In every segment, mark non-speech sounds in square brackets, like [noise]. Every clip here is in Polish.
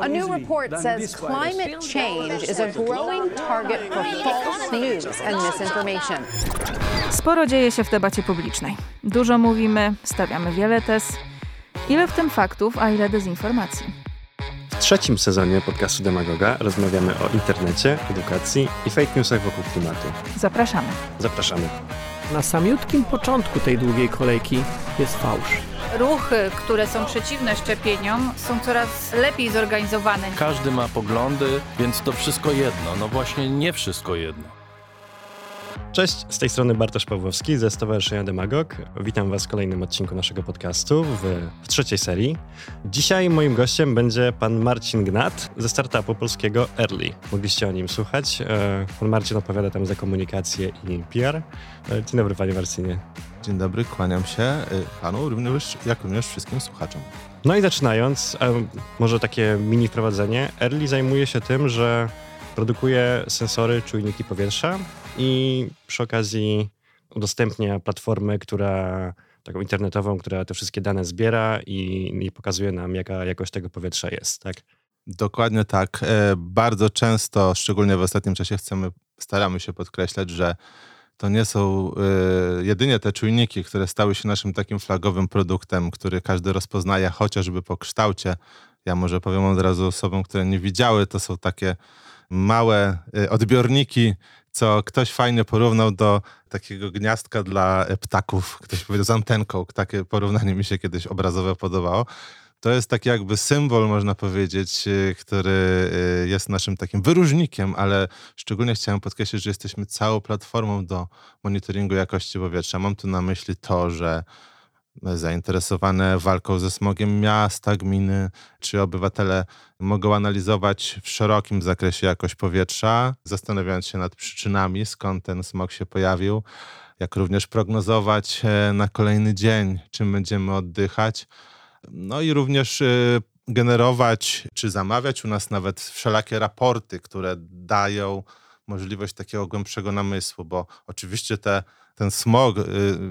A new report than says climate change is a growing target for false news and misinformation. Sporo dzieje się w debacie publicznej. Dużo mówimy, stawiamy wiele tez. Ile w tym faktów, a ile dezinformacji? W trzecim sezonie podcastu Demagoga rozmawiamy o internecie, edukacji i fake newsach wokół klimatu. Zapraszamy. Zapraszamy. Na samiutkim początku tej długiej kolejki jest fałsz. Ruchy, które są przeciwne szczepieniom, są coraz lepiej zorganizowane. Każdy ma poglądy, więc to wszystko jedno. No właśnie nie wszystko jedno. Cześć, z tej strony Bartosz Pawłowski ze Stowarzyszenia Demagog. Witam Was w kolejnym odcinku naszego podcastu w, w trzeciej serii. Dzisiaj moim gościem będzie pan Marcin Gnat ze startupu polskiego Early. Mogliście o nim słuchać. E, Pan Marcin opowiada tam za komunikację i PR. E, Dzień dobry panie Marcinie. Dzień dobry, kłaniam się y, panu, również, jak również wszystkim słuchaczom. No i zaczynając, e, może takie mini wprowadzenie. Early zajmuje się tym, że produkuje sensory, czujniki powietrza i przy okazji udostępnia platformę, która taką internetową, która te wszystkie dane zbiera i, i pokazuje nam, jaka jakość tego powietrza jest, tak? Dokładnie tak. E, Bardzo często, szczególnie w ostatnim czasie, chcemy, staramy się podkreślać, że to nie są e, jedynie te czujniki, które stały się naszym takim flagowym produktem, który każdy rozpoznaje chociażby po kształcie. Ja może powiem od razu osobom, które nie widziały, to są takie małe e, odbiorniki, co ktoś fajnie porównał do takiego gniazdka dla e, ptaków. Ktoś powiedział z antenką. Takie porównanie mi się kiedyś obrazowe podobało. To jest taki jakby symbol, można powiedzieć, y, który y, jest naszym takim wyróżnikiem, ale szczególnie chciałem podkreślić, że jesteśmy całą platformą do monitoringu jakości powietrza. Mam tu na myśli to, że zainteresowane walką ze smogiem miasta, gminy czy obywatele mogą analizować w szerokim zakresie jakość powietrza, zastanawiając się nad przyczynami, skąd ten smog się pojawił, jak również prognozować e, na kolejny dzień, czym będziemy oddychać. No i również y, generować czy zamawiać u nas nawet wszelakie raporty, które dają możliwość takiego głębszego namysłu, bo oczywiście te, ten smog, y,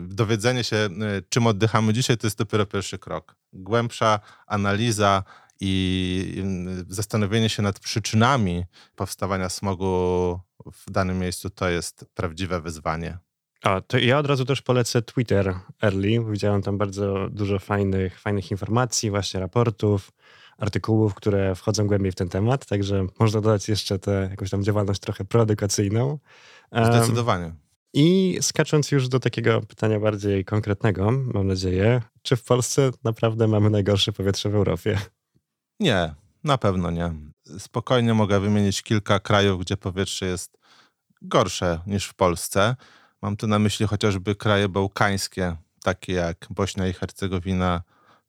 dowiedzenie się, y, czym oddychamy dzisiaj, to jest dopiero pierwszy krok. Głębsza analiza i zastanowienie się nad przyczynami powstawania smogu w danym miejscu to jest prawdziwe wyzwanie. A, to ja od razu też polecę Twitter Early. Widziałem tam bardzo dużo fajnych, fajnych informacji, właśnie raportów, artykułów, które wchodzą głębiej w ten temat, także można dodać jeszcze tę jakąś tam działalność trochę proedukacyjną. Um, Zdecydowanie. I skacząc już do takiego pytania bardziej konkretnego, mam nadzieję, czy w Polsce naprawdę mamy najgorsze powietrze w Europie? Nie, na pewno nie. Spokojnie mogę wymienić kilka krajów, gdzie powietrze jest gorsze niż w Polsce. Mam tu na myśli chociażby kraje bałkańskie, takie jak Bośnia i Hercegowina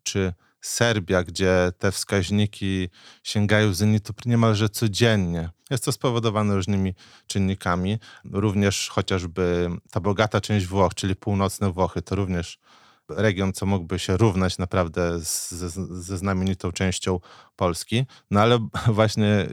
czy Serbia, gdzie te wskaźniki sięgają zenitu niemalże codziennie. Jest to spowodowane różnymi czynnikami. Również chociażby ta bogata część Włoch, czyli północne Włochy, to również region, co mógłby się równać naprawdę ze, znamienitą częścią Polski. No ale [laughs] właśnie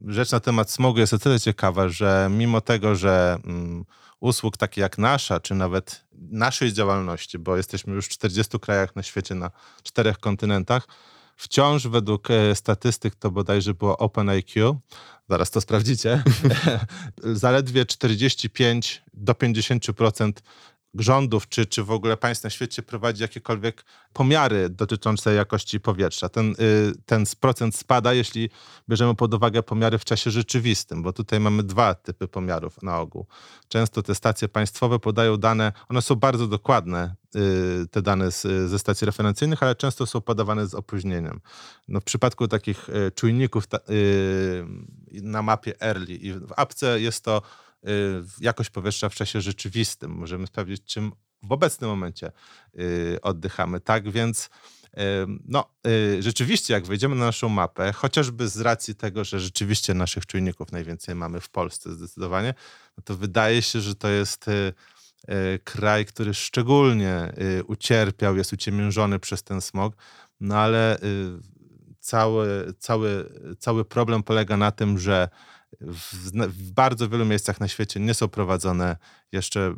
rzecz na temat smogu jest o tyle ciekawa, że mimo tego, że mm, usług takich jak nasza, czy nawet naszej działalności, bo jesteśmy już w 40 krajach na świecie, na czterech kontynentach, wciąż według e, statystyk to bodajże było OpenIQ, zaraz to sprawdzicie, [laughs] zaledwie 45 do 50% rządów, czy, czy w ogóle państw na świecie prowadzi jakiekolwiek pomiary dotyczące jakości powietrza. Ten, y, ten procent spada, jeśli bierzemy pod uwagę pomiary w czasie rzeczywistym, bo tutaj mamy dwa typy pomiarów na ogół. Często te stacje państwowe podają dane, one są bardzo dokładne, y, te dane z, ze stacji referencyjnych, ale często są podawane z opóźnieniem. No w przypadku takich y, czujników ta, na mapie Early i w apce jest to jakość powietrza w czasie rzeczywistym. Możemy sprawdzić, czym w obecnym momencie y, oddychamy. Tak więc y, no, rzeczywiście, jak wejdziemy na naszą mapę, chociażby z racji tego, że rzeczywiście naszych czujników najwięcej mamy w Polsce zdecydowanie, no to wydaje się, że to jest kraj, który szczególnie ucierpiał, jest uciemiężony przez ten smog, no ale cały, cały, cały problem polega na tym, że W, w, bardzo wielu miejscach na świecie nie są prowadzone jeszcze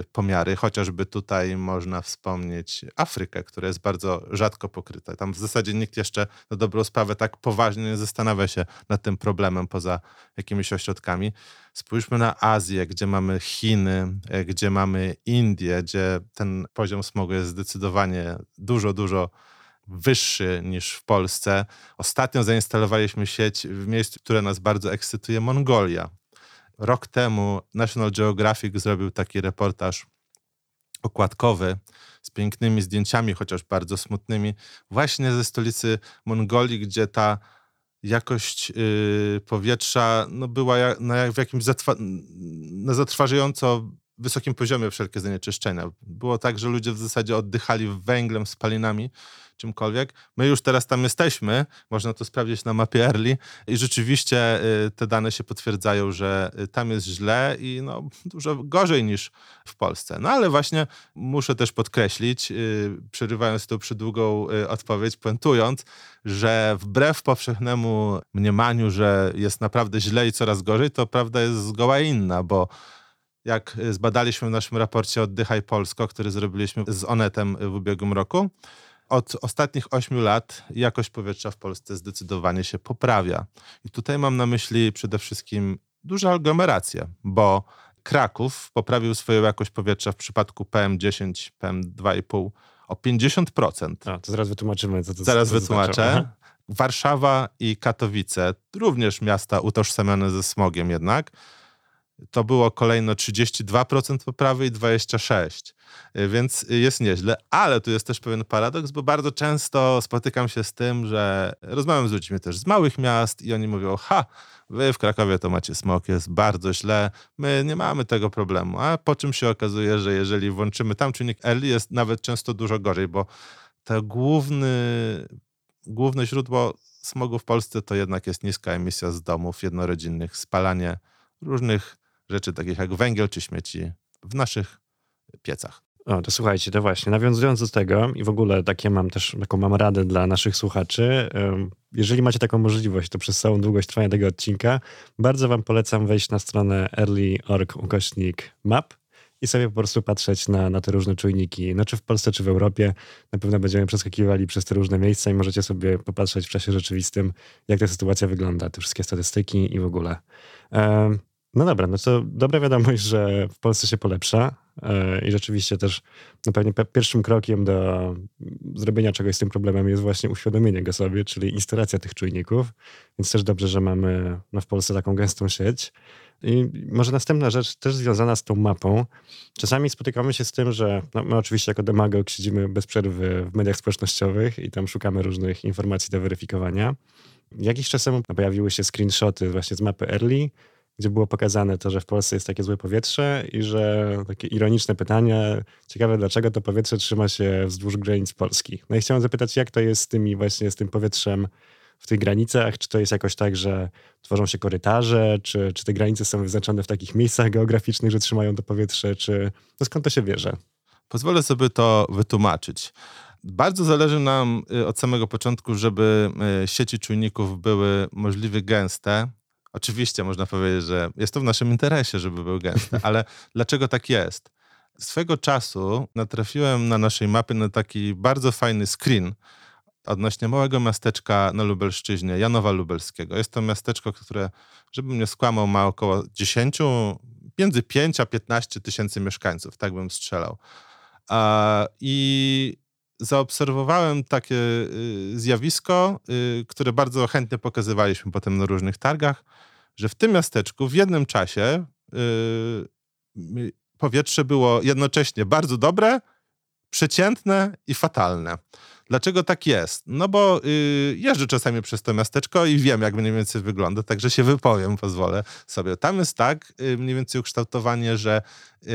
y, pomiary, chociażby tutaj można wspomnieć Afrykę, która jest bardzo rzadko pokryta. Tam w zasadzie nikt jeszcze na dobrą sprawę tak poważnie nie zastanawia się nad tym problemem poza jakimiś ośrodkami. Spójrzmy na Azję, gdzie mamy Chiny, e, gdzie mamy Indię, gdzie ten poziom smogu jest zdecydowanie dużo, dużo wyższy niż w Polsce. Ostatnio zainstalowaliśmy sieć w miejscu, które nas bardzo ekscytuje, Mongolia. Rok temu National Geographic zrobił taki reportaż okładkowy z pięknymi zdjęciami, chociaż bardzo smutnymi, właśnie ze stolicy Mongolii, gdzie ta jakość yy, powietrza no, była na, w jakimś zatrwa na zatrważająco wysokim poziomie wszelkie zanieczyszczenia. Było tak, że ludzie w zasadzie oddychali węglem, spalinami, czymkolwiek. My już teraz tam jesteśmy, można to sprawdzić na mapie Early i rzeczywiście y, te dane się potwierdzają, że y, tam jest źle i no, dużo gorzej niż w Polsce. No ale właśnie muszę też podkreślić, y, przerywając tą przydługą odpowiedź, puentując, że wbrew powszechnemu mniemaniu, że jest naprawdę źle i coraz gorzej, to prawda jest zgoła inna, bo jak zbadaliśmy w naszym raporcie Oddychaj Polsko, który zrobiliśmy z Onetem w ubiegłym roku, od ostatnich ośmiu lat jakość powietrza w Polsce zdecydowanie się poprawia. I tutaj mam na myśli przede wszystkim duże aglomeracje, bo Kraków poprawił swoją jakość powietrza w przypadku PM10, PM2,5 o 50%. A, to zaraz wytłumaczymy, co to Zaraz co to wytłumaczę. Znaczy. Warszawa i Katowice, również miasta utożsamiane ze smogiem jednak, to było kolejno 32% poprawy i 26%. Y, więc jest nieźle, ale tu jest też pewien paradoks, bo bardzo często spotykam się z tym, że rozmawiam z ludźmi też z małych miast i oni mówią, ha, wy w Krakowie to macie smog, jest bardzo źle, my nie mamy tego problemu, a po czym się okazuje, że jeżeli włączymy tam czynnik early, jest nawet często dużo gorzej, bo to główny, główne źródło smogu w Polsce to jednak jest niska emisja z domów jednorodzinnych, spalanie różnych rzeczy takich jak węgiel czy śmieci w naszych piecach. O, to słuchajcie, to właśnie, nawiązując do tego i w ogóle takie mam też, taką mam radę dla naszych słuchaczy, jeżeli macie taką możliwość, to przez całą długość trwania tego odcinka, bardzo wam polecam wejść na stronę early.org ukośnik map i sobie po prostu patrzeć na, na te różne czujniki, no czy w Polsce, czy w Europie. Na pewno będziemy przeskakiwali przez te różne miejsca i możecie sobie popatrzeć w czasie rzeczywistym, jak ta sytuacja wygląda, te wszystkie statystyki i w ogóle. No dobra, no to dobra wiadomość, że w Polsce się polepsza e, i rzeczywiście też no pewnie pierwszym krokiem do zrobienia czegoś z tym problemem jest właśnie uświadomienie go sobie, czyli instalacja tych czujników, więc też dobrze, że mamy no, w Polsce taką gęstą sieć. I może następna rzecz też związana z tą mapą. Czasami spotykamy się z tym, że no, my oczywiście jako demagog siedzimy bez przerwy w mediach społecznościowych i tam szukamy różnych informacji do weryfikowania. Jakiś czas temu pojawiły się screenshoty właśnie z mapy Early, gdzie było pokazane to, że w Polsce jest takie złe powietrze i że takie ironiczne pytanie, ciekawe dlaczego to powietrze trzyma się wzdłuż granic Polski. No i chciałem zapytać, jak to jest z tymi właśnie, z tym powietrzem w tych granicach? Czy to jest jakoś tak, że tworzą się korytarze, czy, czy te granice są wyznaczone w takich miejscach geograficznych, że trzymają to powietrze, czy no skąd to się bierze? Pozwolę sobie to wytłumaczyć. Bardzo zależy nam y, od samego początku, żeby y, sieci czujników były możliwie gęste, Oczywiście można powiedzieć, że jest to w naszym interesie, żeby był gęsty, ale [laughs] dlaczego tak jest? Swego czasu natrafiłem na naszej mapie na taki bardzo fajny screen odnośnie małego miasteczka na Lubelszczyźnie, Janowa Lubelskiego. Jest to miasteczko, które, żebym nie skłamał, ma około 10, między 5 a 15 tysięcy mieszkańców, tak bym strzelał. I zaobserwowałem takie y, zjawisko, y, które bardzo chętnie pokazywaliśmy potem na różnych targach, że w tym miasteczku w jednym czasie y, powietrze było jednocześnie bardzo dobre, przeciętne i fatalne. Dlaczego tak jest? No bo y, jeżdżę czasami przez to miasteczko i wiem, jak mniej więcej wygląda, także się wypowiem, pozwolę sobie. Tam jest tak y, mniej więcej ukształtowanie, że y,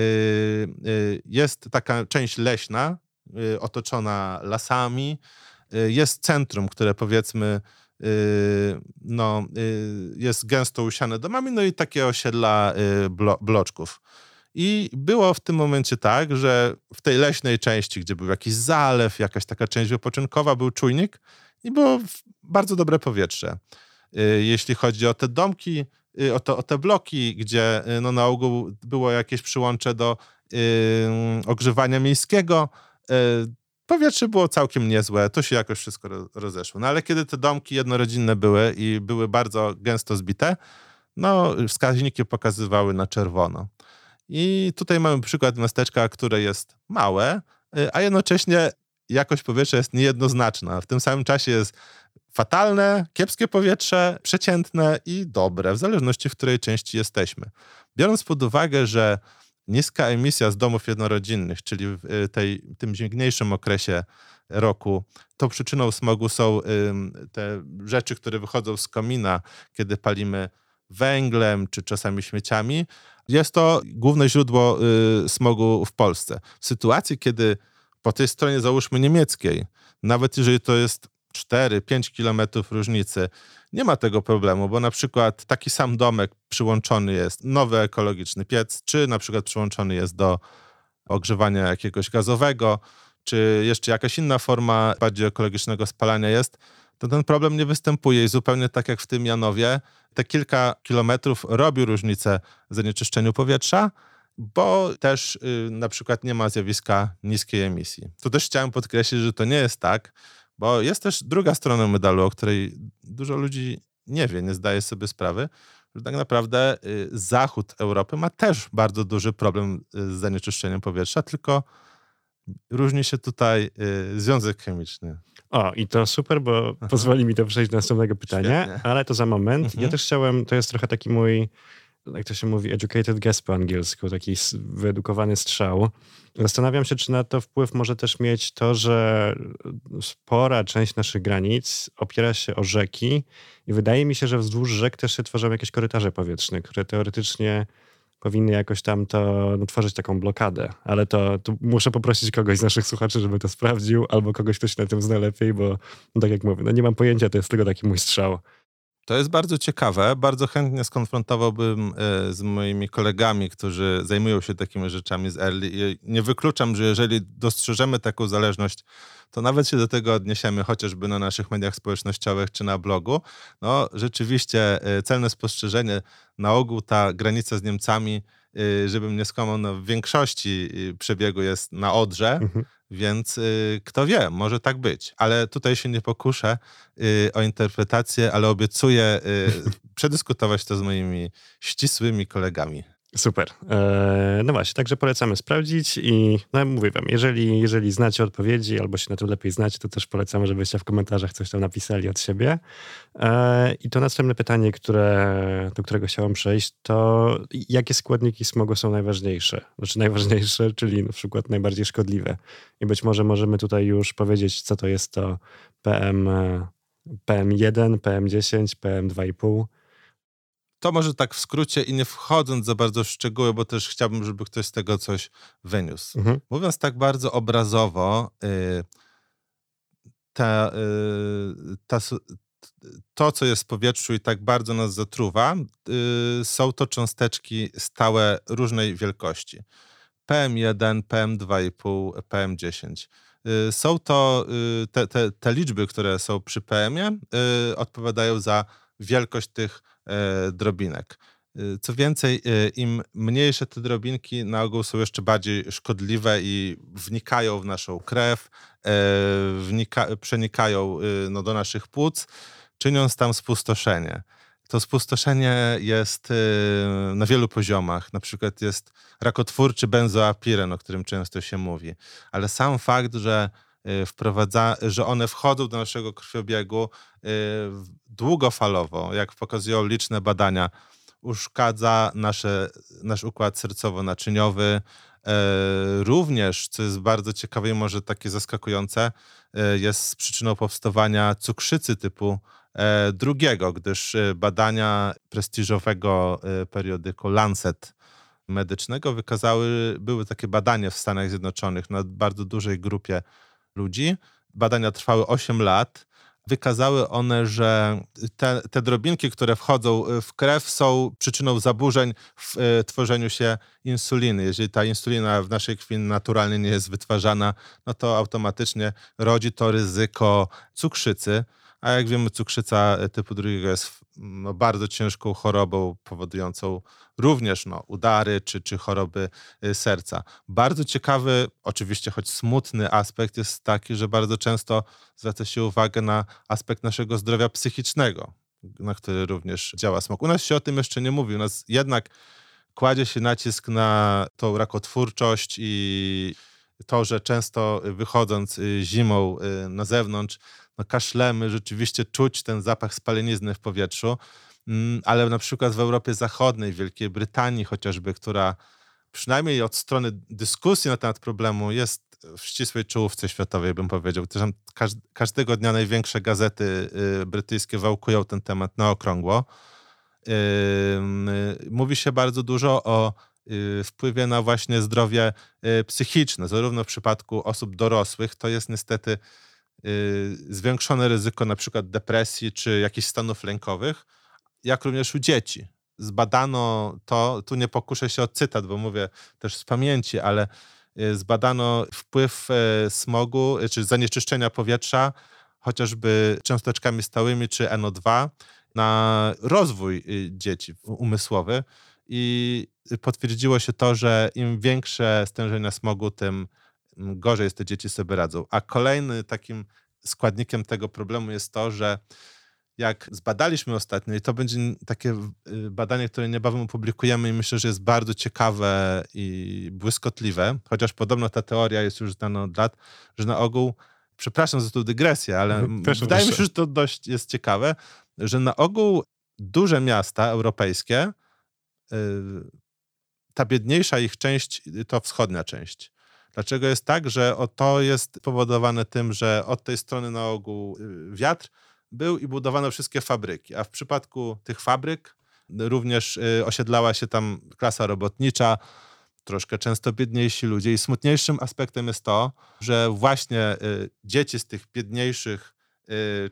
y jest taka część leśna, otoczona lasami. Y, jest centrum, które powiedzmy y, no, jest gęsto usiane domami, no i takie osiedla blo bloczków. I było w tym momencie tak, że w tej leśnej części, gdzie był jakiś zalew, jakaś taka część wypoczynkowa, był czujnik i było bardzo dobre powietrze. Jeśli chodzi o te domki, y, o, to, o te bloki, gdzie y, no, na ogół było jakieś przyłącze do y, ogrzewania miejskiego. Y, powietrze było całkiem niezłe, to się jakoś wszystko rozeszło. No ale kiedy te domki jednorodzinne były i były bardzo gęsto zbite, no wskaźniki pokazywały na czerwono. I tutaj mamy przykład miasteczka, które jest małe, a jednocześnie jakość powietrza jest niejednoznaczna. W tym samym czasie jest fatalne, kiepskie powietrze, przeciętne i dobre, w zależności w której części jesteśmy. Biorąc pod uwagę, że niska emisja z domów jednorodzinnych, czyli w y, tej, tym zimniejszym okresie roku, to przyczyną smogu są te rzeczy, które wychodzą z komina, kiedy palimy węglem czy czasami śmieciami. Jest to główne źródło y, smogu w Polsce. W sytuacji, kiedy po tej stronie, załóżmy niemieckiej, nawet jeżeli to jest 4-5 kilometrów różnicy, nie ma tego problemu, bo na przykład taki sam domek przyłączony jest nowy ekologiczny piec, czy na przykład przyłączony jest do ogrzewania jakiegoś gazowego, czy jeszcze jakaś inna forma bardziej ekologicznego spalania jest, to ten problem nie występuje i zupełnie tak jak w tym Janowie, te kilka kilometrów robi różnicę w zanieczyszczeniu powietrza, bo też y, na przykład nie ma zjawiska niskiej emisji. Tu też chciałem podkreślić, że to nie jest tak, bo jest też druga strona medalu, o której dużo ludzi nie wie, nie zdaje sobie sprawy, że tak naprawdę y, zachód Europy ma też bardzo duży problem y, z zanieczyszczeniem powietrza, tylko różni się tutaj y, związek chemiczny. O, i to super, bo pozwoli mi to przejść do następnego pytania, Świetnie. ale to za moment. Mhm. Ja też chciałem, to jest trochę taki mój jak to się mówi, educated guess po angielsku, taki wyedukowany strzał. Zastanawiam się, czy na to wpływ może też mieć to, że spora część naszych granic opiera się o rzeki i wydaje mi się, że wzdłuż rzek też się tworzą jakieś korytarze powietrzne, które teoretycznie powinny jakoś tam to no, tworzyć taką blokadę. Ale to, to, muszę poprosić kogoś z naszych słuchaczy, żeby to sprawdził, albo kogoś, kto się na tym zna lepiej, bo no, tak jak mówię, no nie mam pojęcia, to jest tylko taki mój strzał. To jest bardzo ciekawe. Bardzo chętnie skonfrontowałbym e, z moimi kolegami, którzy zajmują się takimi rzeczami z Early. Nie wykluczam, że jeżeli dostrzeżemy taką zależność, to nawet się do tego odniesiemy, chociażby na naszych mediach społecznościowych czy na blogu. No, rzeczywiście e, celne spostrzeżenie. Na ogół ta granica z Niemcami, e, żebym nie skłamał, no, w większości przebiegu jest na Odrze. Mhm więc y, kto wie, może tak być. Ale tutaj się nie pokuszę y, o interpretację, ale obiecuję y, przedyskutować to z moimi ścisłymi kolegami. Super. E, no właśnie, także polecamy sprawdzić i no mówię wam, jeżeli, jeżeli znacie odpowiedzi albo się na tym lepiej znacie, to też polecamy, żebyście w komentarzach coś tam napisali od siebie. E, I to następne pytanie, które, do którego chciałem przejść, to jakie składniki smogu są najważniejsze? Znaczy najważniejsze, [laughs] czyli na przykład najbardziej szkodliwe. I być może możemy tutaj już powiedzieć, co to jest to PM, PM1, PM10, PM2,5 to może tak w skrócie i nie wchodząc za bardzo w szczegóły, bo też chciałbym, żeby ktoś z tego coś wyniósł. Mhm. Mówiąc tak bardzo obrazowo, y, ta, y, ta, to, co jest w powietrzu i tak bardzo nas zatruwa, y, są to cząsteczki stałe różnej wielkości. PM1, PM2,5, PM10. Są to te, te, te liczby, które są przy PM-ie, odpowiadają za wielkość tych drobinek. E, co więcej, e, im mniejsze te drobinki na ogół są jeszcze bardziej szkodliwe i wnikają w naszą krew, wnika, przenikają no, do naszych płuc, czyniąc tam spustoszenie. To spustoszenie jest na wielu poziomach. Na przykład jest rakotwórczy benzoapiren, o którym często się mówi. Ale sam fakt, że wprowadza, że one wchodzą do naszego krwiobiegu długofalowo, jak pokazują liczne badania, uszkadza nasze, nasz układ sercowo-naczyniowy. E, również, co jest bardzo ciekawe i może takie zaskakujące, e, jest przyczyną powstawania cukrzycy typu e, drugiego, gdyż badania prestiżowego periodyku Lancet medycznego wykazały, były takie badania w Stanach Zjednoczonych na bardzo dużej grupie ludzi. Badania trwały 8 lat wykazały one, że te, te drobinki, które wchodzą w krew, są przyczyną zaburzeń w e, tworzeniu się insuliny. Jeżeli ta insulina w naszej krwi naturalnie nie jest wytwarzana, no to automatycznie rodzi to ryzyko cukrzycy. A jak wiemy, cukrzyca typu drugiego jest no, bardzo ciężką chorobą powodującą również no, udary czy, czy choroby y, serca. Bardzo ciekawy, oczywiście choć smutny aspekt jest taki, że bardzo często zwraca się uwagę na aspekt naszego zdrowia psychicznego, na który również działa smog. U nas się o tym jeszcze nie mówi. U nas jednak kładzie się nacisk na tą rakotwórczość i to, że często wychodząc y, zimą na zewnątrz, no kaszlemy, rzeczywiście czuć ten zapach spalenizny w powietrzu, mm, ale na przykład w Europie Zachodniej, Wielkiej Brytanii chociażby, która przynajmniej od strony dyskusji na temat problemu jest w ścisłej czołówce światowej, bym powiedział. Też każdego dnia największe gazety y, brytyjskie wałkują ten temat na okrągło. Mówi się bardzo dużo o y, wpływie na właśnie zdrowie y, psychiczne, zarówno w przypadku osób dorosłych, to jest niestety zwiększone ryzyko na przykład depresji czy jakichś stanów lękowych, jak również u dzieci. Zbadano to, tu nie pokuszę się o cytat, bo mówię też z pamięci, ale zbadano wpływ e, smogu czy zanieczyszczenia powietrza chociażby cząsteczkami stałymi czy NO2 na rozwój y, dzieci umysłowy i potwierdziło się to, że im większe stężenia smogu, tym gorzej te dzieci sobie radzą. A kolejny takim składnikiem tego problemu jest to, że jak zbadaliśmy ostatnio, i to będzie takie y, badanie, które niebawem opublikujemy i myślę, że jest bardzo ciekawe i błyskotliwe, chociaż podobno ta teoria jest już znana od lat, że na ogół, przepraszam za tą dygresję, ale mhm, Też wydaje mi się, że to dość jest ciekawe, że na ogół duże miasta europejskie, y, ta biedniejsza ich część to wschodnia część. Dlaczego jest tak, że to jest powodowane tym, że od tej strony na ogół y, wiatr był i budowano wszystkie fabryki. A w przypadku tych fabryk również y, osiedlała się tam klasa robotnicza, troszkę często biedniejsi ludzie. I smutniejszym aspektem jest to, że właśnie dzieci z tych biedniejszych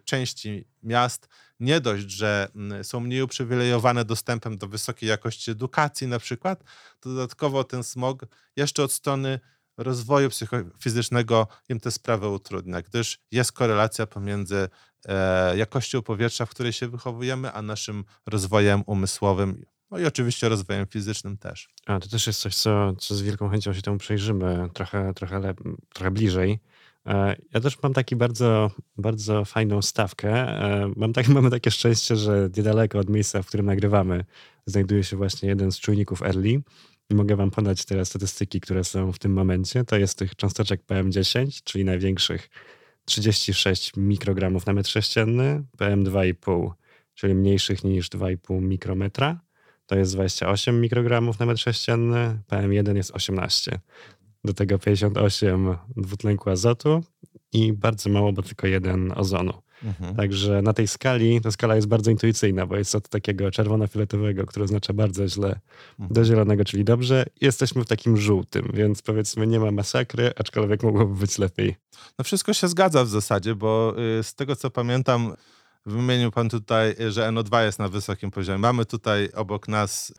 części miast nie dość, że mm, są mniej uprzywilejowane dostępem do wysokiej jakości edukacji na przykład, to dodatkowo ten smog jeszcze od strony rozwoju psychofizycznego im tę sprawę utrudnia, gdyż jest korelacja pomiędzy e, jakością powietrza, w której się wychowujemy, a naszym rozwojem umysłowym, no i oczywiście rozwojem fizycznym też. A to też jest coś, co, co z wielką chęcią się temu przyjrzymy trochę, trochę, trochę bliżej. E, ja też mam taki bardzo, bardzo fajną stawkę. E, mam tak, [laughs] mamy takie szczęście, że niedaleko od miejsca, w którym nagrywamy, znajduje się właśnie jeden z czujników Early. Mogę wam podać teraz statystyki, które są w tym momencie. To jest tych cząsteczek PM10, czyli największych 36 mikrogramów na metr sześcienny, PM2,5, czyli mniejszych niż 2,5 mikrometra. To jest 28 mikrogramów na metr sześcienny, PM1 jest 18 do tego 58 dwutlenku azotu i bardzo mało, bo tylko jeden ozonu. Mhm. Także na tej skali, ta skala jest bardzo intuicyjna, bo jest od takiego czerwono-fioletowego, które oznacza bardzo źle, mhm. do zielonego, czyli dobrze. Jesteśmy w takim żółtym, więc powiedzmy nie ma masakry, aczkolwiek mogłoby być lepiej. No wszystko się zgadza w zasadzie, bo y, z tego co pamiętam, wymienił pan tutaj, że NO2 jest na wysokim poziomie. Mamy tutaj obok nas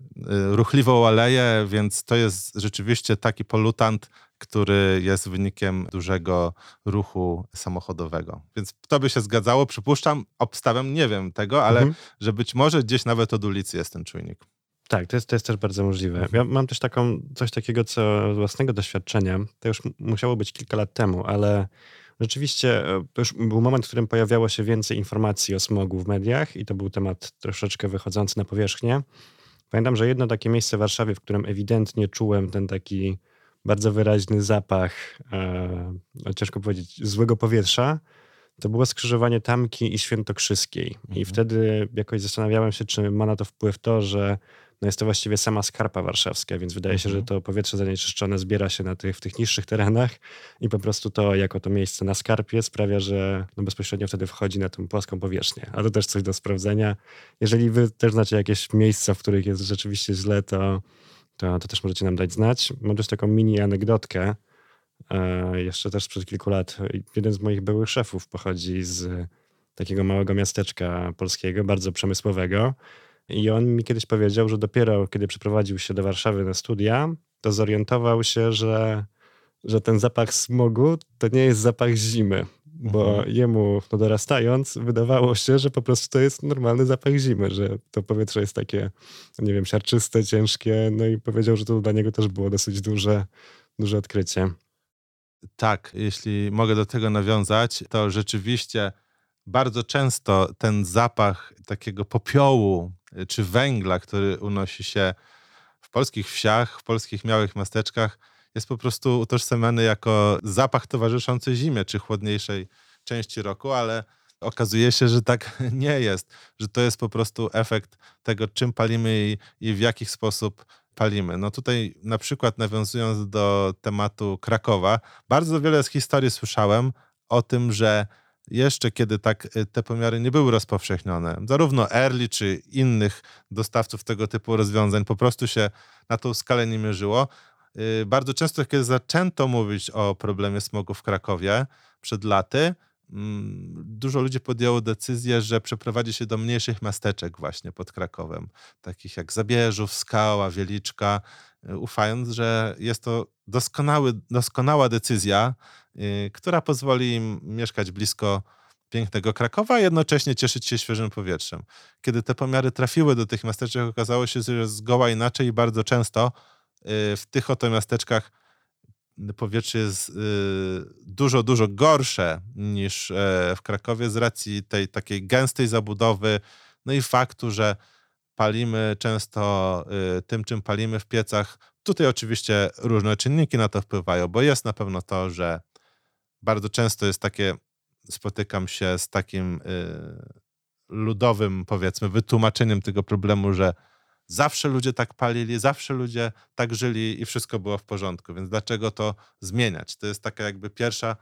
Y, ruchliwą aleję, więc to jest rzeczywiście taki polutant, który jest wynikiem dużego ruchu samochodowego. Więc to by się zgadzało, przypuszczam, obstawiam, nie wiem tego, ale mhm. że być może gdzieś nawet od ulicy jest ten czujnik. Tak, to jest, to jest też bardzo możliwe. Mhm. Ja mam też taką, coś takiego, co z własnego doświadczenia, to już musiało być kilka lat temu, ale rzeczywiście e, to już był moment, w którym pojawiało się więcej informacji o smogu w mediach i to był temat troszeczkę wychodzący na powierzchnię. Pamiętam, że jedno takie miejsce w Warszawie, w którym ewidentnie czułem ten taki bardzo wyraźny zapach, e, ciężko powiedzieć, złego powietrza, to było skrzyżowanie Tamki i Świętokrzyskiej. Mhm. I wtedy jakoś zastanawiałem się, czy ma na to wpływ to, że no jest to właściwie sama skarpa warszawska, więc wydaje się, że mhm. to powietrze zanieczyszczone zbiera się na tych, w tych niższych terenach i po prostu to jako to miejsce na skarpie sprawia, że no bezpośrednio wtedy wchodzi na tę płaską powierzchnię. A to też coś do sprawdzenia. Jeżeli wy też znacie jakieś miejsca, w których jest rzeczywiście źle, to, to, to też możecie nam dać znać. Mam też taką mini anegdotkę. E, jeszcze też sprzed kilku lat jeden z moich byłych szefów pochodzi z takiego małego miasteczka polskiego, bardzo przemysłowego I on mi kiedyś powiedział, że dopiero kiedy przeprowadził się do Warszawy na studia, to zorientował się, że, że ten zapach smogu to nie jest zapach zimy. Bo Mhm. jemu no dorastając, wydawało się, że po prostu to jest normalny zapach zimy, że to powietrze jest takie, nie wiem, siarczyste, ciężkie. No i powiedział, że to dla niego też było dosyć duże, duże odkrycie. Tak, jeśli mogę do tego nawiązać, to rzeczywiście bardzo często ten zapach takiego popiołu y, czy węgla, który unosi się w polskich wsiach, w polskich małych miasteczkach, jest po prostu utożsamiany jako zapach towarzyszący zimie czy chłodniejszej części roku, ale okazuje się, że tak [laughs] nie jest, że to jest po prostu efekt tego, czym palimy i, i w jaki sposób palimy. No tutaj na przykład nawiązując do tematu Krakowa, bardzo wiele z historii słyszałem o tym, że jeszcze kiedy tak y, te pomiary nie były rozpowszechnione, zarówno Early czy innych dostawców tego typu rozwiązań po prostu się na tą skalę nie mierzyło. Y, Bardzo często, kiedy zaczęto mówić o problemie smogu w Krakowie przed laty, mm, dużo ludzi podjęło decyzję, że przeprowadzi się do mniejszych miasteczek właśnie pod Krakowem, takich jak Zabierzów, Skała, Wieliczka, y, ufając, że jest to doskonały, doskonała decyzja, y, która pozwoli im mieszkać blisko pięknego Krakowa, a jednocześnie cieszyć się świeżym powietrzem. Kiedy te pomiary trafiły do tych miasteczek, okazało się, że jest zgoła inaczej i bardzo często w tych oto miasteczkach powietrze jest y, dużo, dużo gorsze niż e, w Krakowie z racji tej takiej gęstej zabudowy, no i faktu, że palimy często y, tym, czym palimy w piecach. Tutaj oczywiście różne czynniki na to wpływają, bo jest na pewno to, że bardzo często jest takie, spotykam się z takim y, ludowym, powiedzmy, wytłumaczeniem tego problemu, że zawsze ludzie tak palili, zawsze ludzie tak żyli i wszystko było w porządku, więc dlaczego to zmieniać? To jest taka jakby pierwsza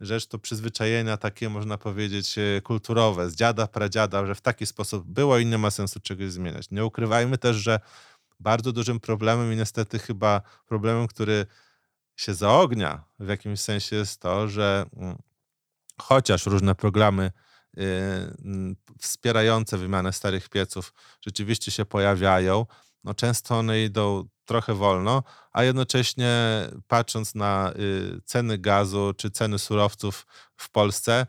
rzecz, to przyzwyczajenia takie, można powiedzieć, e, kulturowe, z dziada, pradziada, że w taki sposób było i nie ma sensu czegoś zmieniać. Nie ukrywajmy też, że bardzo dużym problemem i niestety chyba problemem, który się zaognia w jakimś sensie jest to, że mm, chociaż różne programy wspierające wymianę starych pieców rzeczywiście się pojawiają, no często one idą trochę wolno, a jednocześnie patrząc na y, ceny gazu czy ceny surowców w Polsce,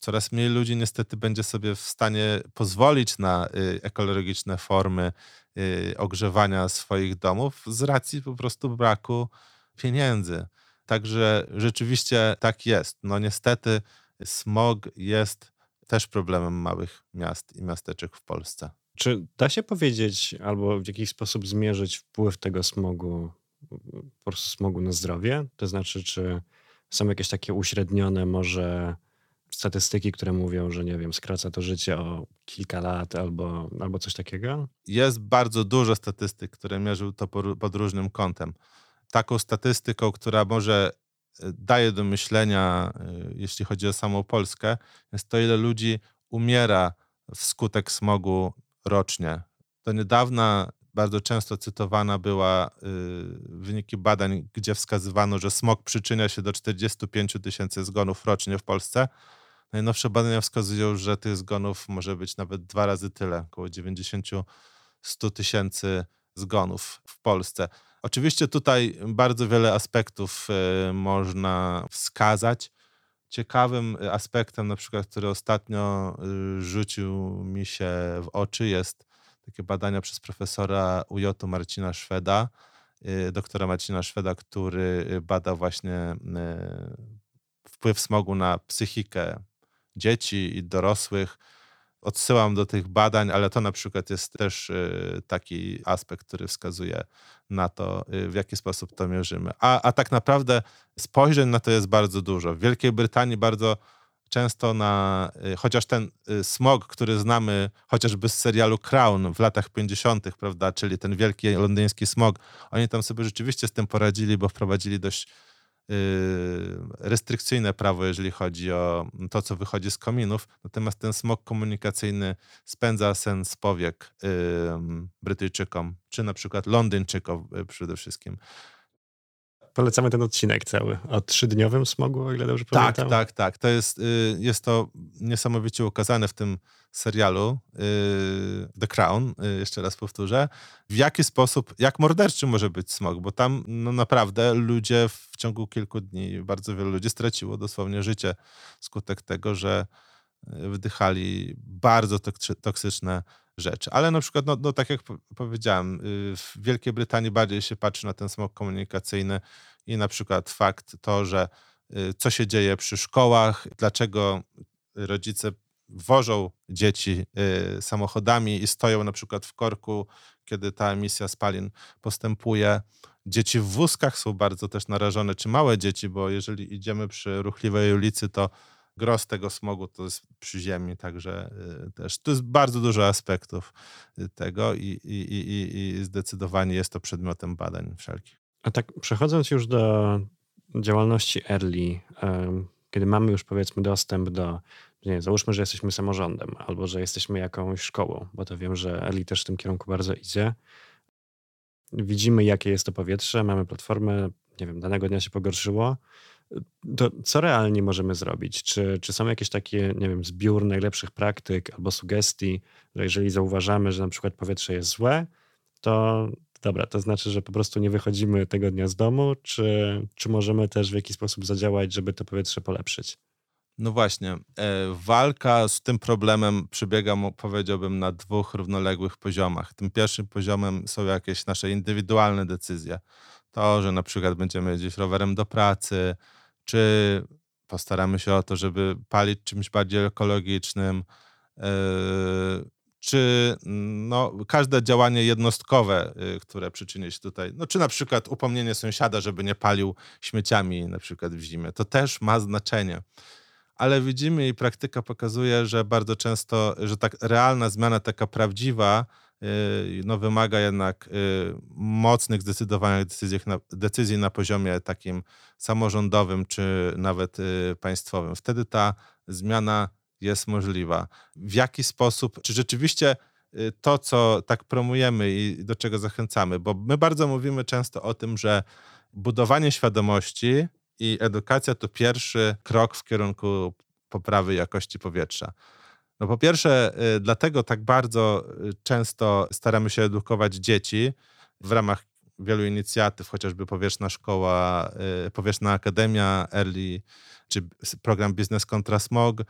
coraz mniej ludzi niestety będzie sobie w stanie pozwolić na y, ekologiczne formy y, ogrzewania swoich domów z racji po prostu braku pieniędzy. Także rzeczywiście tak jest. No niestety smog jest też problemem małych miast i miasteczek w Polsce. Czy da się powiedzieć albo w jakiś sposób zmierzyć wpływ tego smogu, po prostu smogu na zdrowie? To znaczy, czy są jakieś takie uśrednione może statystyki, które mówią, że nie wiem, skraca to życie o kilka lat albo, albo coś takiego? Jest bardzo dużo statystyk, które mierzył to pod różnym kątem. Taką statystyką, która może daje do myślenia, e, jeśli chodzi o samą Polskę, jest to, ile ludzi umiera wskutek smogu rocznie. Do niedawna bardzo często cytowana była y, wyniki badań, gdzie wskazywano, że smog przyczynia się do 45 tysięcy zgonów rocznie w Polsce. Najnowsze badania wskazują, że tych zgonów może być nawet dwa razy tyle, około 90-100 tysięcy zgonów w Polsce. Oczywiście tutaj bardzo wiele aspektów y, można wskazać. Ciekawym aspektem, na przykład, który ostatnio y, rzucił mi się w oczy, jest takie badania przez profesora UJ Marcina Szweda, doktora Marcina Szweda, który bada właśnie wpływ smogu na psychikę dzieci i dorosłych. Odsyłam do tych badań, ale to na przykład jest też y, taki aspekt, który wskazuje na to, y, w jaki sposób to mierzymy. A, a tak naprawdę spojrzeń na to jest bardzo dużo. W Wielkiej Brytanii bardzo często na, y, chociaż ten smog, który znamy chociażby z serialu Crown w latach 50., prawda, czyli ten wielki londyński smog, oni tam sobie rzeczywiście z tym poradzili, bo wprowadzili dość restrykcyjne prawo, jeżeli chodzi o to, co wychodzi z kominów. Natomiast ten smog komunikacyjny spędza sen z powiek Brytyjczykom, czy na przykład Londyńczykom y, przede wszystkim. Polecamy ten odcinek cały o trzydniowym smogu, o ile dobrze Tak, pamiętam. tak, tak. To jest, y, jest to niesamowicie ukazane w tym serialu y, The Crown, y, jeszcze raz powtórzę, w jaki sposób, jak morderczy może być smog, bo tam no naprawdę ludzie w ciągu kilku dni, bardzo wielu ludzi straciło dosłownie życie skutek tego, że wdychali bardzo toksy- toksyczne Ale na przykład, no, no tak jak po- powiedziałem, y, w Wielkiej Brytanii bardziej się patrzy na ten smog komunikacyjny i na przykład fakt to, że y, co się dzieje przy szkołach, dlaczego rodzice wożą dzieci y, samochodami i stoją na przykład w korku, kiedy ta emisja spalin postępuje. Dzieci w wózkach są bardzo też narażone, czy małe dzieci, bo jeżeli idziemy przy ruchliwej ulicy, to gros tego smogu to jest przy ziemi, także y, też to jest bardzo dużo aspektów y, tego i, i, i, i- zdecydowanie jest to przedmiotem badań wszelkich. A tak przechodząc już do działalności early, kiedy mamy już powiedzmy dostęp do, nie wiem, załóżmy, że jesteśmy samorządem albo że jesteśmy jakąś szkołą, bo to wiem, że early też w tym kierunku bardzo idzie. Widzimy, jakie jest to powietrze, mamy platformę, nie wiem, danego dnia się pogorszyło. To co realnie możemy zrobić? Czy, czy są jakieś takie, nie wiem, zbiór najlepszych praktyk albo sugestii, że jeżeli zauważamy, że na przykład powietrze jest złe, to dobra, to znaczy, że po prostu nie wychodzimy tego dnia z domu, czy, czy możemy też w jakiś sposób zadziałać, żeby to powietrze polepszyć? No właśnie, e, walka z tym problemem przebiega, powiedziałbym, na dwóch równoległych poziomach. Tym pierwszym poziomem są jakieś nasze indywidualne decyzje. To, że na przykład będziemy jeździć rowerem do pracy, czy postaramy się o to, żeby palić czymś bardziej ekologicznym, e, czy no, każde działanie jednostkowe, y, które przyczyni się tutaj, no, czy na przykład upomnienie sąsiada, żeby nie palił śmieciami na przykład w zimie, to też ma znaczenie. Ale widzimy i praktyka pokazuje, że bardzo często, że tak realna zmiana, taka prawdziwa, no wymaga jednak yy, mocnych, zdecydowanych decyzji na, decyzji na poziomie takim samorządowym czy nawet yy, państwowym. Wtedy ta zmiana jest możliwa. W jaki sposób, czy rzeczywiście to, co tak promujemy i do czego zachęcamy, bo my bardzo mówimy często o tym, że budowanie świadomości i edukacja to pierwszy krok w kierunku poprawy jakości powietrza. No po pierwsze, y, dlatego tak bardzo y, często staramy się edukować dzieci w ramach wielu inicjatyw, chociażby Powietrzna Szkoła, y, Powietrzna Akademia Early, czy program Biznes kontra Smog,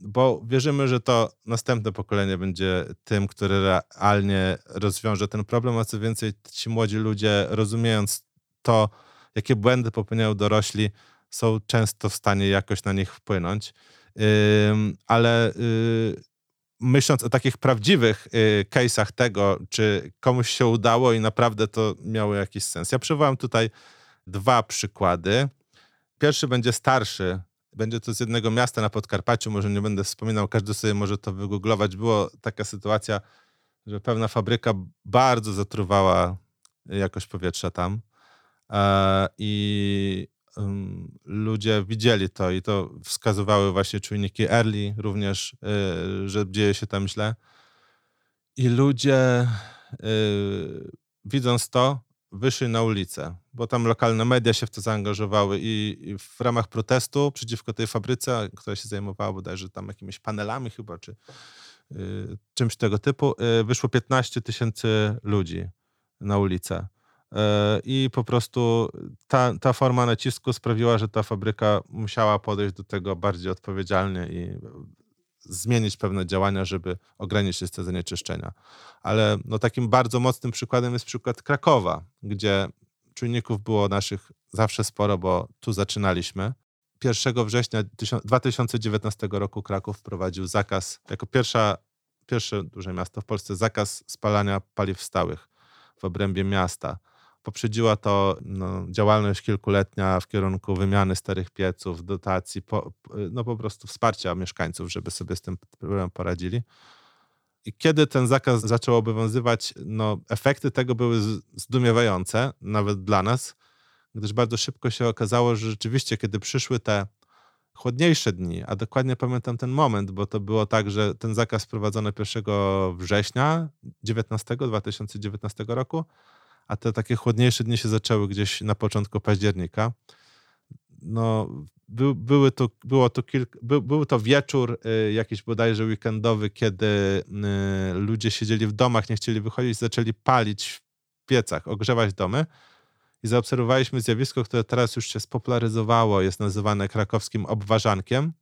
bo wierzymy, że to następne pokolenie będzie tym, które realnie rozwiąże ten problem, a co więcej, ci młodzi ludzie, rozumiejąc to, jakie błędy popełniają dorośli, są często w stanie jakoś na nich wpłynąć. Ale y, myśląc o takich prawdziwych y, case'ach tego, czy komuś się udało i naprawdę to miało jakiś sens. Ja przywołam tutaj dwa przykłady. Pierwszy będzie starszy. Będzie to z jednego miasta na Podkarpaciu, może nie będę wspominał, każdy sobie może to wygooglować. Była taka sytuacja, że pewna fabryka bardzo zatruwała jakość powietrza tam. E, I ludzie widzieli to i to wskazywały właśnie czujniki early również, y, że dzieje się tam źle. I ludzie y, widząc to, wyszli na ulicę, bo tam lokalne media się w to zaangażowały i, w ramach protestu przeciwko tej fabryce, która się zajmowała bodajże tam jakimiś panelami chyba, czy y, czymś tego typu, wyszło 15 tysięcy ludzi na ulicę. I po prostu ta, ta forma nacisku sprawiła, że ta fabryka musiała podejść do tego bardziej odpowiedzialnie i zmienić pewne działania, żeby ograniczyć te zanieczyszczenia. Ale no, takim bardzo mocnym przykładem jest przykład Krakowa, gdzie czujników było naszych zawsze sporo, bo tu zaczynaliśmy. 1 września 2019 roku Kraków wprowadził zakaz, jako pierwsza, pierwsze duże miasto w Polsce, zakaz spalania paliw stałych w obrębie miasta. Poprzedziła to no, działalność kilkuletnia w kierunku wymiany starych pieców, dotacji, po, no po prostu wsparcia mieszkańców, żeby sobie z tym problemem poradzili. I kiedy ten zakaz zaczął obowiązywać, no, efekty tego były zdumiewające, nawet dla nas, gdyż bardzo szybko się okazało, że rzeczywiście, kiedy przyszły te chłodniejsze dni, a dokładnie pamiętam ten moment, bo to było tak, że ten zakaz wprowadzono 1 września 19, 2019 roku, a te takie chłodniejsze dni się zaczęły gdzieś na początku października. No, by, były to, było to kilk, by, był to wieczór y, jakiś bodajże weekendowy, kiedy y, ludzie siedzieli w domach, nie chcieli wychodzić, zaczęli palić w piecach, ogrzewać domy i zaobserwowaliśmy zjawisko, które teraz już się spopularyzowało, jest nazywane krakowskim obwarzankiem.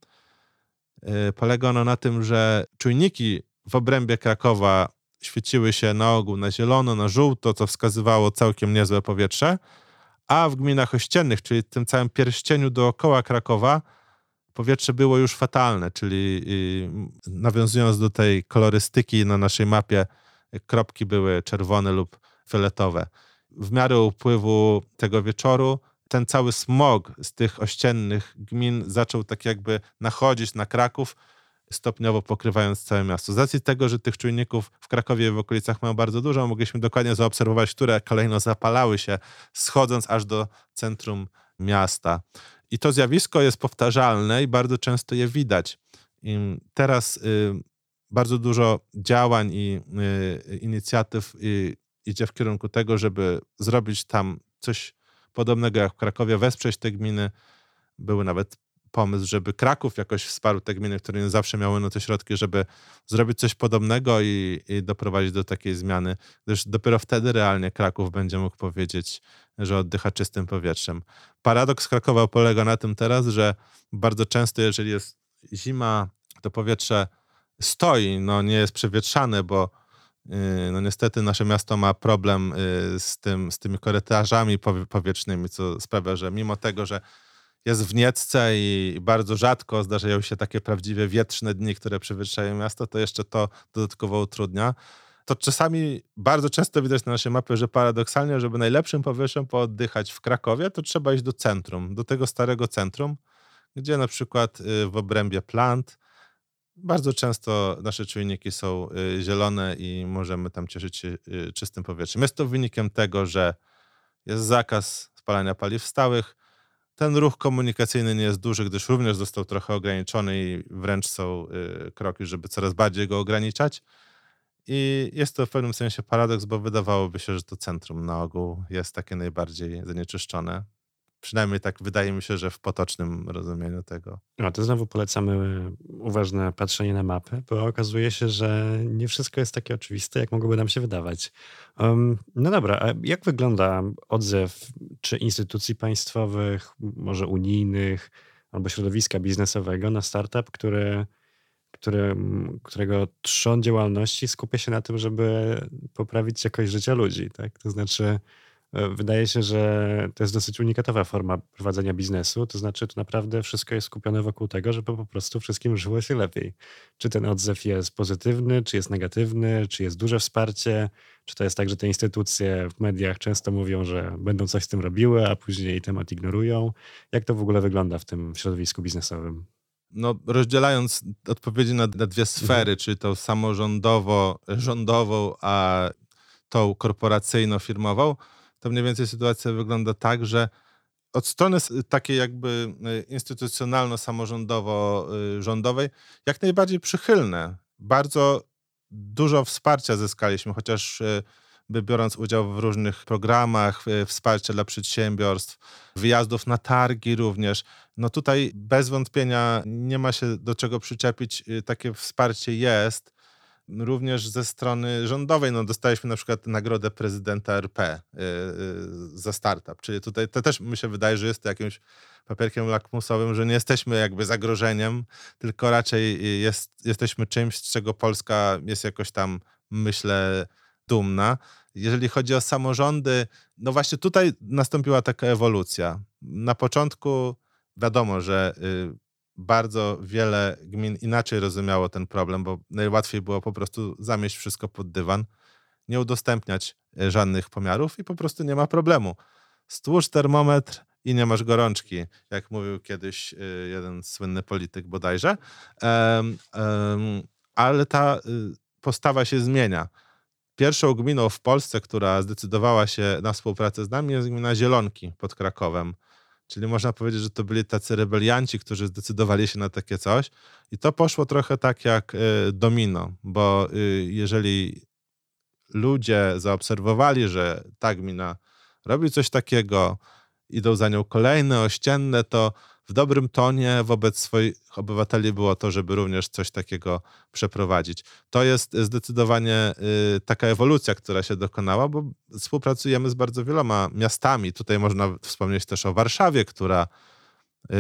Y, polega ono na tym, że czujniki w obrębie Krakowa świeciły się na ogół na zielono, na żółto, co wskazywało całkiem niezłe powietrze, a w gminach ościennych, czyli tym całym pierścieniu dookoła Krakowa, powietrze było już fatalne, czyli nawiązując do tej kolorystyki na naszej mapie, kropki były czerwone lub fioletowe. W miarę upływu tego wieczoru ten cały smog z tych ościennych gmin zaczął tak jakby nachodzić na Kraków, stopniowo pokrywając całe miasto. Z racji tego, że tych czujników w Krakowie w okolicach mają bardzo dużo, mogliśmy dokładnie zaobserwować, które kolejno zapalały się, schodząc aż do centrum miasta. I to zjawisko jest powtarzalne i bardzo często je widać. I teraz y, bardzo dużo działań i y, inicjatyw y, idzie w kierunku tego, żeby zrobić tam coś podobnego jak w Krakowie, wesprzeć te gminy. Były nawet pomysł, żeby Kraków jakoś wsparł te gminy, które nie zawsze miały na to środki, żeby zrobić coś podobnego i, i doprowadzić do takiej zmiany, gdyż dopiero wtedy realnie Kraków będzie mógł powiedzieć, że oddycha czystym powietrzem. Paradoks Krakowa polega na tym teraz, że bardzo często, jeżeli jest zima, to powietrze stoi, no nie jest przewietrzane, bo yy, no niestety nasze miasto ma problem yy, z, tym, z tymi korytarzami powietrznymi, co sprawia, że mimo tego, że jest w Niecce i bardzo rzadko zdarzają się takie prawdziwie wietrzne dni, które przewietrzają miasto, to jeszcze to dodatkowo utrudnia. To czasami bardzo często widać na naszej mapie, że paradoksalnie, żeby najlepszym powietrzem pooddychać w Krakowie, to trzeba iść do centrum, do tego starego centrum, gdzie na przykład y, w obrębie plant bardzo często nasze czujniki są y, zielone i możemy tam cieszyć się y, czystym powietrzem. Jest to wynikiem tego, że jest zakaz spalania paliw stałych, ten ruch komunikacyjny nie jest duży, gdyż również został trochę ograniczony i wręcz są y, kroki, żeby coraz bardziej go ograniczać. I jest to w pewnym sensie paradoks, bo wydawałoby się, że to centrum na ogół jest takie najbardziej zanieczyszczone. Przynajmniej tak wydaje mi się, że w potocznym rozumieniu tego. No to znowu polecamy uważne patrzenie na mapy, bo okazuje się, że nie wszystko jest takie oczywiste, jak mogłoby nam się wydawać. Um, no dobra, a jak wygląda odzew czy instytucji państwowych, może unijnych, albo środowiska biznesowego na startup, który, który, którego trzon działalności skupia się na tym, żeby poprawić jakość życia ludzi, tak? To znaczy wydaje się, że to jest dosyć unikatowa forma prowadzenia biznesu. To znaczy, to naprawdę wszystko jest skupione wokół tego, żeby po prostu wszystkim żyło się lepiej. Czy ten odzew jest pozytywny, czy jest negatywny, czy jest duże wsparcie, czy to jest tak, że te instytucje w mediach często mówią, że będą coś z tym robiły, a później temat ignorują. Jak to w ogóle wygląda w tym środowisku biznesowym? No, rozdzielając odpowiedzi na, na dwie sfery, mhm. czyli tą samorządowo-rządową, a tą korporacyjno-firmową, to mniej więcej sytuacja wygląda tak, że od strony takiej jakby y, instytucjonalno-samorządowo-rządowej jak najbardziej przychylne. Bardzo dużo wsparcia zyskaliśmy, chociaż by biorąc udział w różnych programach, wsparcia dla przedsiębiorstw, wyjazdów na targi również. No tutaj bez wątpienia nie ma się do czego przyczepić. Takie wsparcie jest również ze strony rządowej. No, dostaliśmy na przykład nagrodę prezydenta RP yy, za startup, czyli tutaj to też mi się wydaje, że jest to jakimś papierkiem lakmusowym, że nie jesteśmy jakby zagrożeniem, tylko raczej jest, jesteśmy czymś, z czego Polska jest jakoś tam, myślę, dumna. Jeżeli chodzi o samorządy, no właśnie tutaj nastąpiła taka ewolucja. Na początku wiadomo, że y, bardzo wiele gmin inaczej rozumiało ten problem, bo najłatwiej było po prostu zamieść wszystko pod dywan, nie udostępniać e, żadnych pomiarów i po prostu nie ma problemu. Stłóż termometr i nie masz gorączki, jak mówił kiedyś e, jeden słynny polityk bodajże. ale ta y, postawa się zmienia. Pierwszą gminą w Polsce, która zdecydowała się na współpracę z nami, jest gmina Zielonki pod Krakowem. Czyli można powiedzieć, że to byli tacy rebelianci, którzy zdecydowali się na takie coś. I to poszło trochę tak jak y, domino, bo y, jeżeli ludzie zaobserwowali, że ta gmina robi coś takiego, idą za nią kolejne ościenne, to w dobrym tonie wobec swoich obywateli było to, żeby również coś takiego przeprowadzić. To jest zdecydowanie y, taka ewolucja, która się dokonała, bo współpracujemy z bardzo wieloma miastami. Tutaj można wspomnieć też o Warszawie, która y,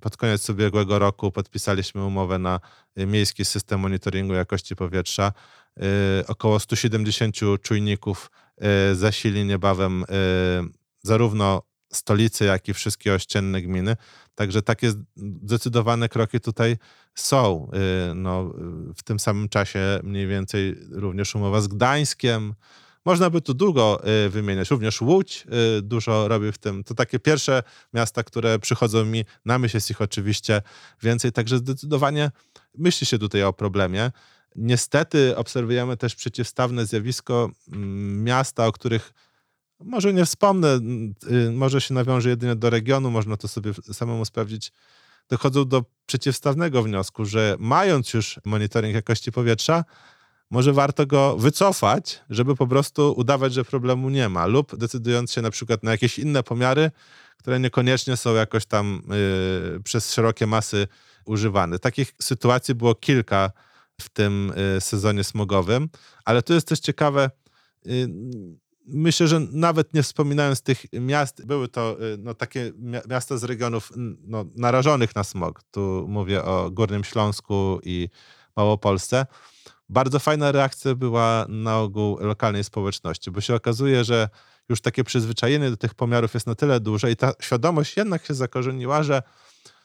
pod koniec ubiegłego roku podpisaliśmy umowę na miejski system monitoringu jakości powietrza. Y, około 170 czujników zasili niebawem zarówno stolicy, jak i wszystkie ościenne gminy. Także takie zdecydowane kroki tutaj są. Y, no, w tym samym czasie mniej więcej również umowa z Gdańskiem. Można by tu długo y, wymieniać. Również Łódź y, dużo robi w tym. To takie pierwsze miasta, które przychodzą mi na myśl, jest ich oczywiście więcej. Także zdecydowanie myśli się tutaj o problemie. Niestety obserwujemy też przeciwstawne zjawisko mm, miasta, o których może nie wspomnę, y, może się nawiąże jedynie do regionu, można to sobie samemu sprawdzić. Dochodzą do przeciwstawnego wniosku, że mając już monitoring jakości powietrza, może warto go wycofać, żeby po prostu udawać, że problemu nie ma, lub decydując się na przykład na jakieś inne pomiary, które niekoniecznie są jakoś tam y, przez szerokie masy używane. Takich sytuacji było kilka w tym y, sezonie smogowym, ale tu jest też ciekawe, myślę, że nawet nie wspominając tych miast, były to y, no, takie miasta z regionów no, narażonych na smog. Tu mówię o Górnym Śląsku i Małopolsce. Bardzo fajna reakcja była na ogół lokalnej społeczności, bo się okazuje, że już takie przyzwyczajenie do tych pomiarów jest na tyle duże i ta świadomość jednak się zakorzeniła, że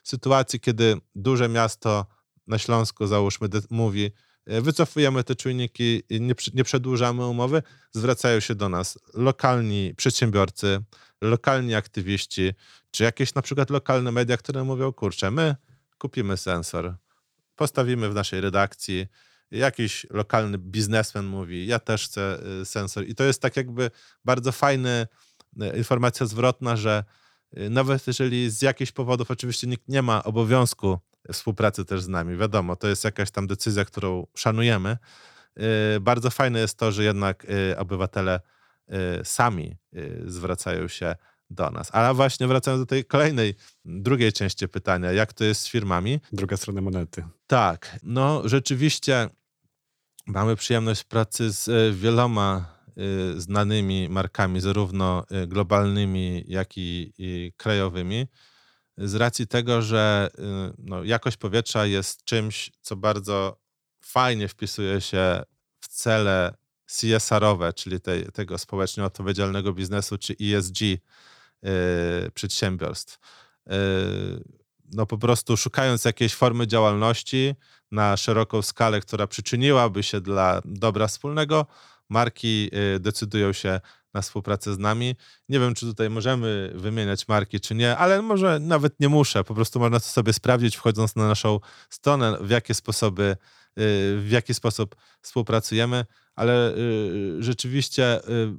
w sytuacji, kiedy duże miasto na Śląsku, załóżmy, mówi, wycofujemy te czujniki, nie, nie przedłużamy umowy, zwracają się do nas lokalni przedsiębiorcy, lokalni aktywiści, czy jakieś na przykład lokalne media, które mówią, kurczę, my kupimy sensor, postawimy w naszej redakcji, jakiś lokalny biznesmen mówi, ja też chcę y, sensor. I to jest tak jakby bardzo fajna y, informacja zwrotna, że y, nawet jeżeli z jakichś powodów oczywiście nikt nie ma obowiązku współpracy też z nami. Wiadomo, to jest jakaś tam decyzja, którą szanujemy. Y, bardzo fajne jest to, że jednak y, obywatele y, sami zwracają się do nas. Ale właśnie wracając do tej kolejnej, drugiej części pytania, jak to jest z firmami? Druga strona monety. Tak, no rzeczywiście mamy przyjemność pracy z wieloma znanymi markami, zarówno globalnymi, jak i, i krajowymi z racji tego, że y, no, jakość powietrza jest czymś, co bardzo fajnie wpisuje się w cele CSR-owe, czyli tej, tego społecznie odpowiedzialnego biznesu, czy ESG yy, przedsiębiorstw. Yy, no po prostu szukając jakiejś formy działalności na szeroką skalę, która przyczyniłaby się dla dobra wspólnego, marki decydują się na współpracę z nami. Nie wiem, czy tutaj możemy wymieniać marki, czy nie, ale może nawet nie muszę. Po prostu można to sobie sprawdzić, wchodząc na naszą stronę, w jakie sposoby, y, w jaki sposób współpracujemy, ale y, rzeczywiście y,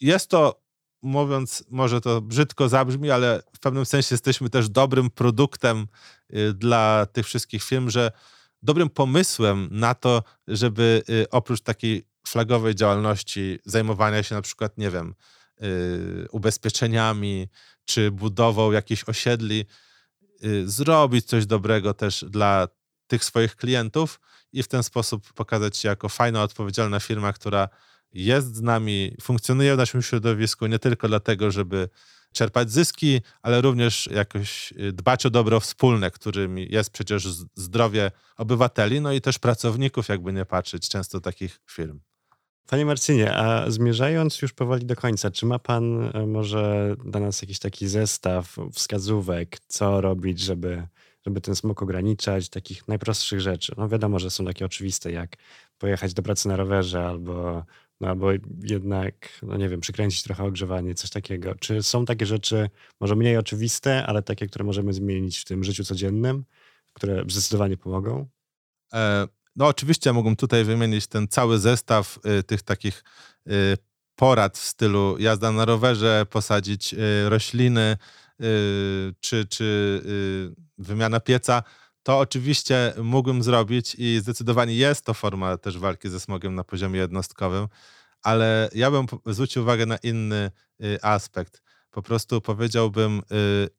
jest to, mówiąc, może to brzydko zabrzmi, ale w pewnym sensie jesteśmy też dobrym produktem dla tych wszystkich firm, że dobrym pomysłem na to, żeby oprócz takiej flagowej działalności, zajmowania się na przykład, nie wiem, yy, ubezpieczeniami czy budową jakichś osiedli, yy, zrobić coś dobrego też dla tych swoich klientów i w ten sposób pokazać się jako fajna, odpowiedzialna firma, która jest z nami, funkcjonuje w naszym środowisku nie tylko dlatego, żeby czerpać zyski, ale również jakoś y, dbać o dobro wspólne, którym jest przecież zdrowie obywateli, no i też pracowników, jakby nie patrzeć, często takich firm. Panie Marcinie, a zmierzając już powoli do końca, czy ma Pan e, może dla nas jakiś taki zestaw wskazówek, co robić, żeby, żeby ten smog ograniczać, takich najprostszych rzeczy? No wiadomo, że są takie oczywiste, jak pojechać do pracy na rowerze albo, no, albo jednak, no nie wiem, przykręcić trochę ogrzewanie, coś takiego. Czy są takie rzeczy może mniej oczywiste, ale takie, które możemy zmienić w tym życiu codziennym, które zdecydowanie pomogą? E no oczywiście mógłbym tutaj wymienić ten cały zestaw y, tych takich y, porad w stylu jazda na rowerze, posadzić y, rośliny, czy, czy wymiana pieca. To oczywiście mógłbym zrobić i zdecydowanie jest to forma też walki ze smogiem na poziomie jednostkowym, ale ja bym zwrócił uwagę na inny aspekt. Po prostu powiedziałbym,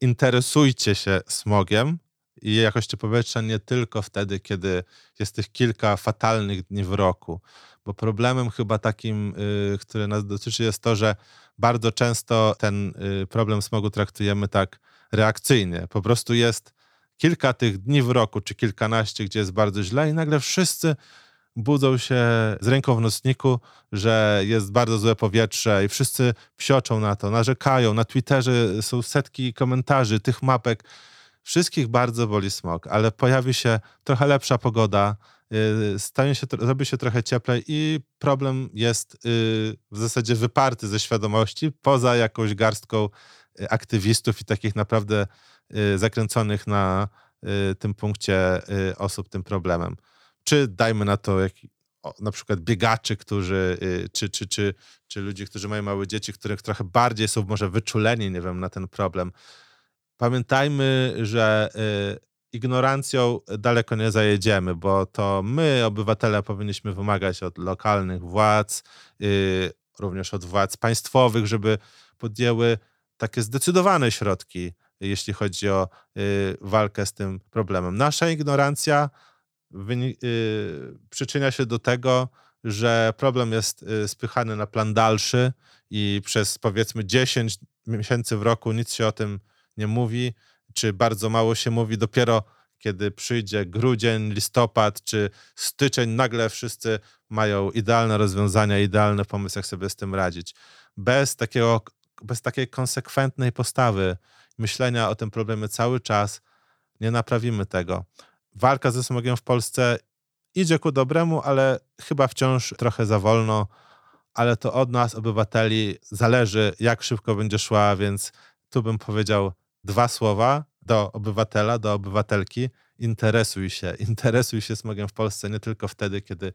interesujcie się smogiem i jakością powietrza nie tylko wtedy, kiedy jest tych kilka fatalnych dni w roku. Bo problemem chyba takim, y, który nas dotyczy, jest to, że bardzo często ten y, problem smogu traktujemy tak reakcyjnie. Po prostu jest kilka tych dni w roku, czy kilkanaście, gdzie jest bardzo źle, i nagle wszyscy budzą się z ręką w nocniku, że jest bardzo złe powietrze i wszyscy psioczą na to, narzekają. Na Twitterze są setki komentarzy, tych mapek. Wszystkich bardzo boli smog, ale pojawi się trochę lepsza pogoda, yy, stanie się, robi się trochę cieplej i problem jest yy, w zasadzie wyparty ze świadomości, poza jakąś garstką yy, aktywistów i takich naprawdę zakręconych na tym punkcie osób tym problemem czy dajmy na to jak, na przykład biegaczy, którzy, y, czy, czy, czy, czy ludzi, którzy mają małe dzieci, których trochę bardziej są może wyczuleni, nie wiem, na ten problem. Pamiętajmy, że y, ignorancją daleko nie zajedziemy, bo to my, obywatele, powinniśmy wymagać od lokalnych władz, y, również od władz państwowych, żeby podjęły takie zdecydowane środki, jeśli chodzi o y, walkę z tym problemem. Nasza ignorancja przyczynia się do tego, że problem jest spychany na plan dalszy i przez powiedzmy 10 miesięcy w roku nic się o tym nie mówi, czy bardzo mało się mówi. Dopiero kiedy przyjdzie grudzień, listopad czy styczeń, nagle wszyscy mają idealne rozwiązania, idealny pomysł, jak sobie z tym radzić. Bez, takiego, bez takiej konsekwentnej postawy, myślenia o tym problemie cały czas, nie naprawimy tego walka ze smogiem w Polsce idzie ku dobremu, ale chyba wciąż trochę za wolno. Ale to od nas, obywateli, zależy, jak szybko będzie szła, więc tu bym powiedział dwa słowa do obywatela, do obywatelki. Interesuj się, [laughs] interesuj się smogiem w Polsce nie tylko wtedy, kiedy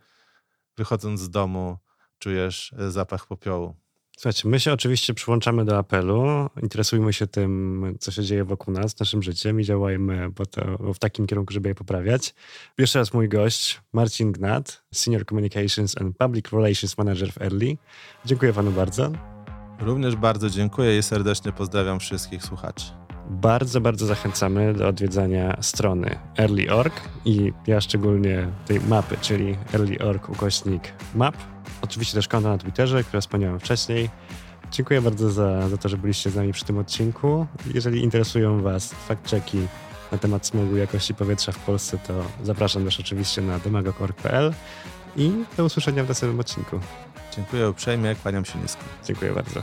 wychodząc z domu czujesz e, zapach popiołu. Słuchajcie, my się oczywiście przyłączamy do apelu, interesujmy się tym, co się dzieje wokół nas, naszym życiem i działajmy to, w takim kierunku, żeby je poprawiać. Jeszcze raz mój gość, Marcin Gnat, Senior Communications and Public Relations Manager w Early. Dziękuję panu bardzo. Również bardzo dziękuję i serdecznie pozdrawiam wszystkich słuchaczy. Bardzo, bardzo zachęcamy do odwiedzania strony early.org i ja szczególnie tej mapy, czyli early.org ukośnik map. Oczywiście też konto na Twitterze, które wspomniałem wcześniej. Dziękuję bardzo za, za to, że byliście z nami przy tym odcinku. Jeżeli interesują Was fact-checki na temat smogu jakości powietrza w Polsce, to zapraszam też oczywiście na demagog.org.pl i do usłyszenia w następnym odcinku. Dziękuję uprzejmie, kłaniam się nisko. Dziękuję bardzo.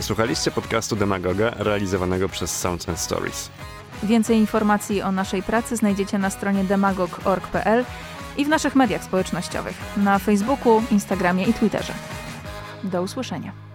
Słuchaliście podcastu Demagoga realizowanego przez Sounds and Stories. Więcej informacji o naszej pracy znajdziecie na stronie demagog.org.pl i w naszych mediach społecznościowych na Facebooku, Instagramie i Twitterze. Do usłyszenia.